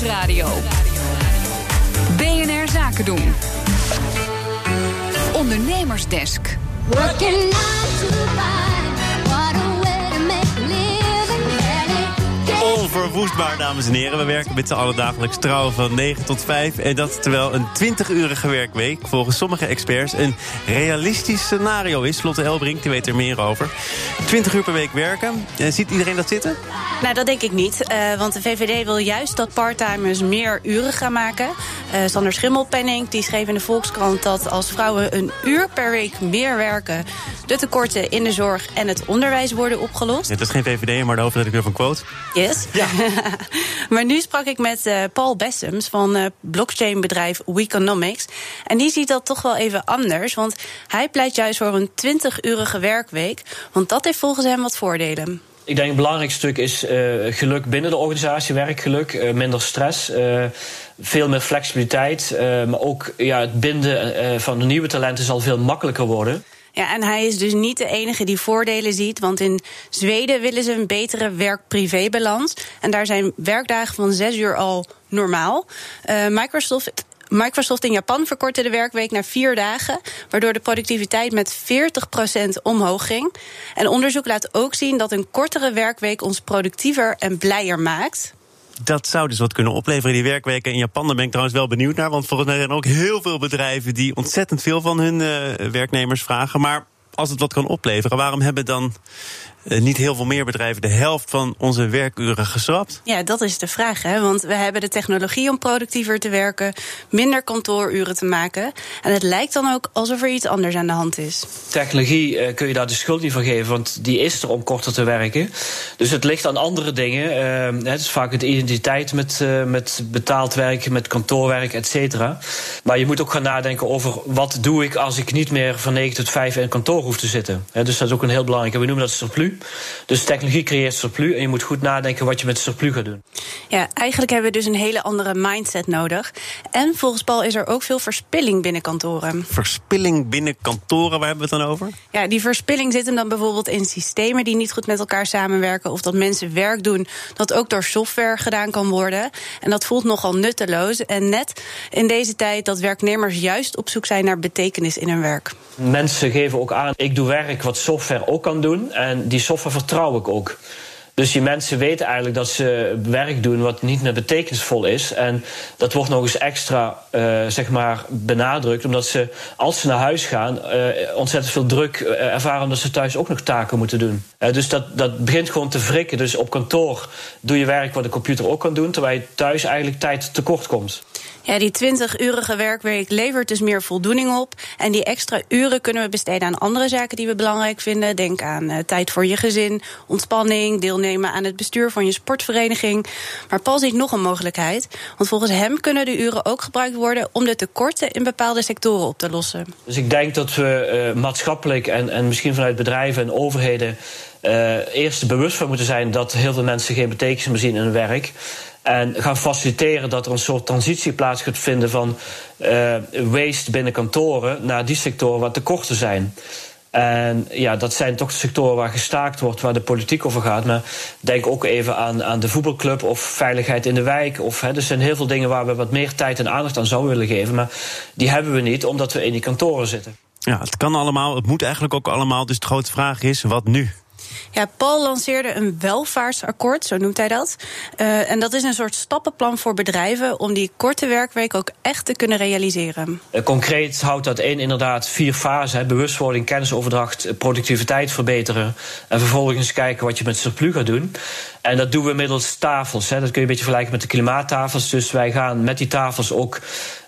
Nieuwsradio. BNR Zaken doen. Ondernemersdesk. Onverwoestbaar, dames en heren. We werken met z'n allen dagelijks trouw van 9 tot 5. En dat terwijl een 20-urige werkweek volgens sommige experts een realistisch scenario is. Lotte Elbrink, die weet er meer over. 20 uur per week werken. En ziet iedereen dat zitten? Nou, dat denk ik niet. eh, want de VVD wil juist dat parttimers meer uren gaan maken. Eh Sander Schimmelpenning die schreef in de Volkskrant dat als vrouwen een uur per week meer werken... de tekorten in de zorg en het onderwijs worden opgelost. Het is geen VVD, maar de hoofdredacteur van Quote. Yes. maar nu sprak ik met eh, Paul Bessems van eh blockchainbedrijf Weconomics. En die ziet dat toch wel even anders. Want hij pleit juist voor een 20-urige werkweek. Want dat heeft volgens hem wat voordelen. Ik denk een belangrijk stuk is eh, geluk binnen de organisatie, werkgeluk, minder stress, veel meer flexibiliteit. maar ook ja, het binden van de nieuwe talenten zal veel makkelijker worden. Ja, en hij is dus niet de enige die voordelen ziet. Want in Zweden willen ze een betere werk-privé-balans. En daar zijn werkdagen van zes uur al normaal. Eh, Microsoft. Microsoft in Japan verkortte de werkweek naar vier dagen, waardoor de productiviteit met 40% omhoog ging. En onderzoek laat ook zien dat een kortere werkweek ons productiever en blijer maakt. Dat zou dus wat kunnen opleveren, die werkweken in Japan. Daar ben ik trouwens wel benieuwd naar. Want volgens mij zijn er ook heel veel bedrijven die ontzettend veel van hun eh, werknemers vragen. Maar als het wat kan opleveren, waarom hebben dan niet heel veel meer bedrijven de helft van onze werkuren geschrapt? Ja, dat is de vraag. Hè? Want we hebben de technologie om productiever te werken, minder kantooruren te maken. En het lijkt dan ook alsof er iets anders aan de hand is. Technologie eh, kun je daar de schuld niet van geven, want die is er om korter te werken. Dus het ligt aan andere dingen. Eh, het is vaak het identiteit met, eh, met betaald werk, met kantoorwerk, et cetera. Maar je moet ook gaan nadenken over wat doe ik als ik niet meer van 9 tot 5 in een kantoor hoef te zitten. Hè, dus dat is ook een heel belangrijk. We noemen dat surplus. Dus technologie creëert surplus en je moet goed nadenken wat je met surplus gaat doen. Ja, eigenlijk hebben we dus een hele andere mindset nodig. En volgens Paul is er ook veel verspilling binnen kantoren. Verspilling binnen kantoren, waar hebben we het dan over? Ja, die verspilling zit hem dan bijvoorbeeld in systemen die niet goed met elkaar samenwerken. Of dat mensen werk doen dat ook door software gedaan kan worden. En dat voelt nogal nutteloos. En net in deze tijd dat werknemers juist op zoek zijn naar betekenis in hun werk. Mensen geven ook aan, ik doe werk wat software ook kan doen. En die software vertrouw ik ook. Dus die mensen weten eigenlijk dat ze werk doen wat niet meer betekenisvol is. En dat wordt nog eens extra eh, zeg maar benadrukt, omdat ze als ze naar huis gaan eh, ontzettend veel druk eh, ervaren omdat ze thuis ook nog taken moeten doen. Dus dat, dat begint gewoon te wrikken. Dus op kantoor doe je werk wat de computer ook kan doen, terwijl je thuis eigenlijk tijd tekort komt. Ja, die 20-urige werkweek levert dus meer voldoening op. En die extra uren kunnen we besteden aan andere zaken die we belangrijk vinden. Denk aan tijd voor je gezin, ontspanning, aan het bestuur van je sportvereniging. Maar Paul ziet nog een mogelijkheid. Want volgens hem kunnen de uren ook gebruikt worden om de tekorten in bepaalde sectoren op te lossen. Dus ik denk dat we eh, maatschappelijk en, en misschien vanuit bedrijven en overheden eh, eerst bewust van moeten zijn dat heel veel mensen geen betekenis meer zien in hun werk. En gaan faciliteren dat er een soort transitie plaats gaat vinden van eh, waste binnen kantoren naar die sectoren waar tekorten zijn. En ja, dat zijn toch de sectoren waar gestaakt wordt, waar de politiek over gaat. Maar denk ook even aan, aan de voetbalclub of veiligheid in de wijk. Of, hè, er zijn heel veel dingen waar we wat meer tijd en aandacht aan zouden willen geven. Maar die hebben we niet, omdat we in die kantoren zitten. Ja, het kan allemaal, het moet eigenlijk ook allemaal. Dus de grote vraag is, wat nu? Ja, Paul lanceerde een welvaartsakkoord, zo noemt hij dat. Uh, en dat is een soort stappenplan voor bedrijven om die korte werkweek ook echt te kunnen realiseren. Uh, concreet houdt dat in inderdaad vier fasen: bewustwording, kennisoverdracht, productiviteit verbeteren. En vervolgens kijken wat je met surplus gaat doen. En dat doen we middels tafels. Hè. Dat kun je een beetje vergelijken met de klimaattafels. Dus wij gaan met die tafels ook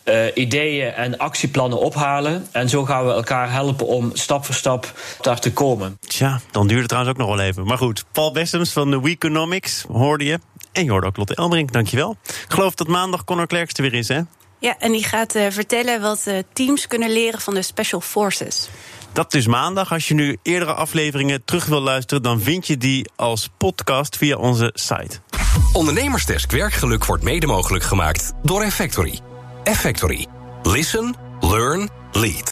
uh, ideeën en actieplannen ophalen. En zo gaan we elkaar helpen om stap voor stap daar te komen. Tja, dan duurt het trouwens ook nog wel even. Maar goed, Paul Bessems van de Weeconomics hoorde je. En je hoorde ook Lotte Elbrink, dankjewel. Ik geloof dat maandag Conor Klerks er weer is, hè? Ja, en die gaat uh, vertellen wat uh, teams kunnen leren van de Special Forces. Dat is maandag. Als je nu eerdere afleveringen terug wil luisteren, dan vind je die als podcast via onze site. Ondernemersdesk werkgeluk wordt mede mogelijk gemaakt door Effectory. Effectory. Listen, learn, lead.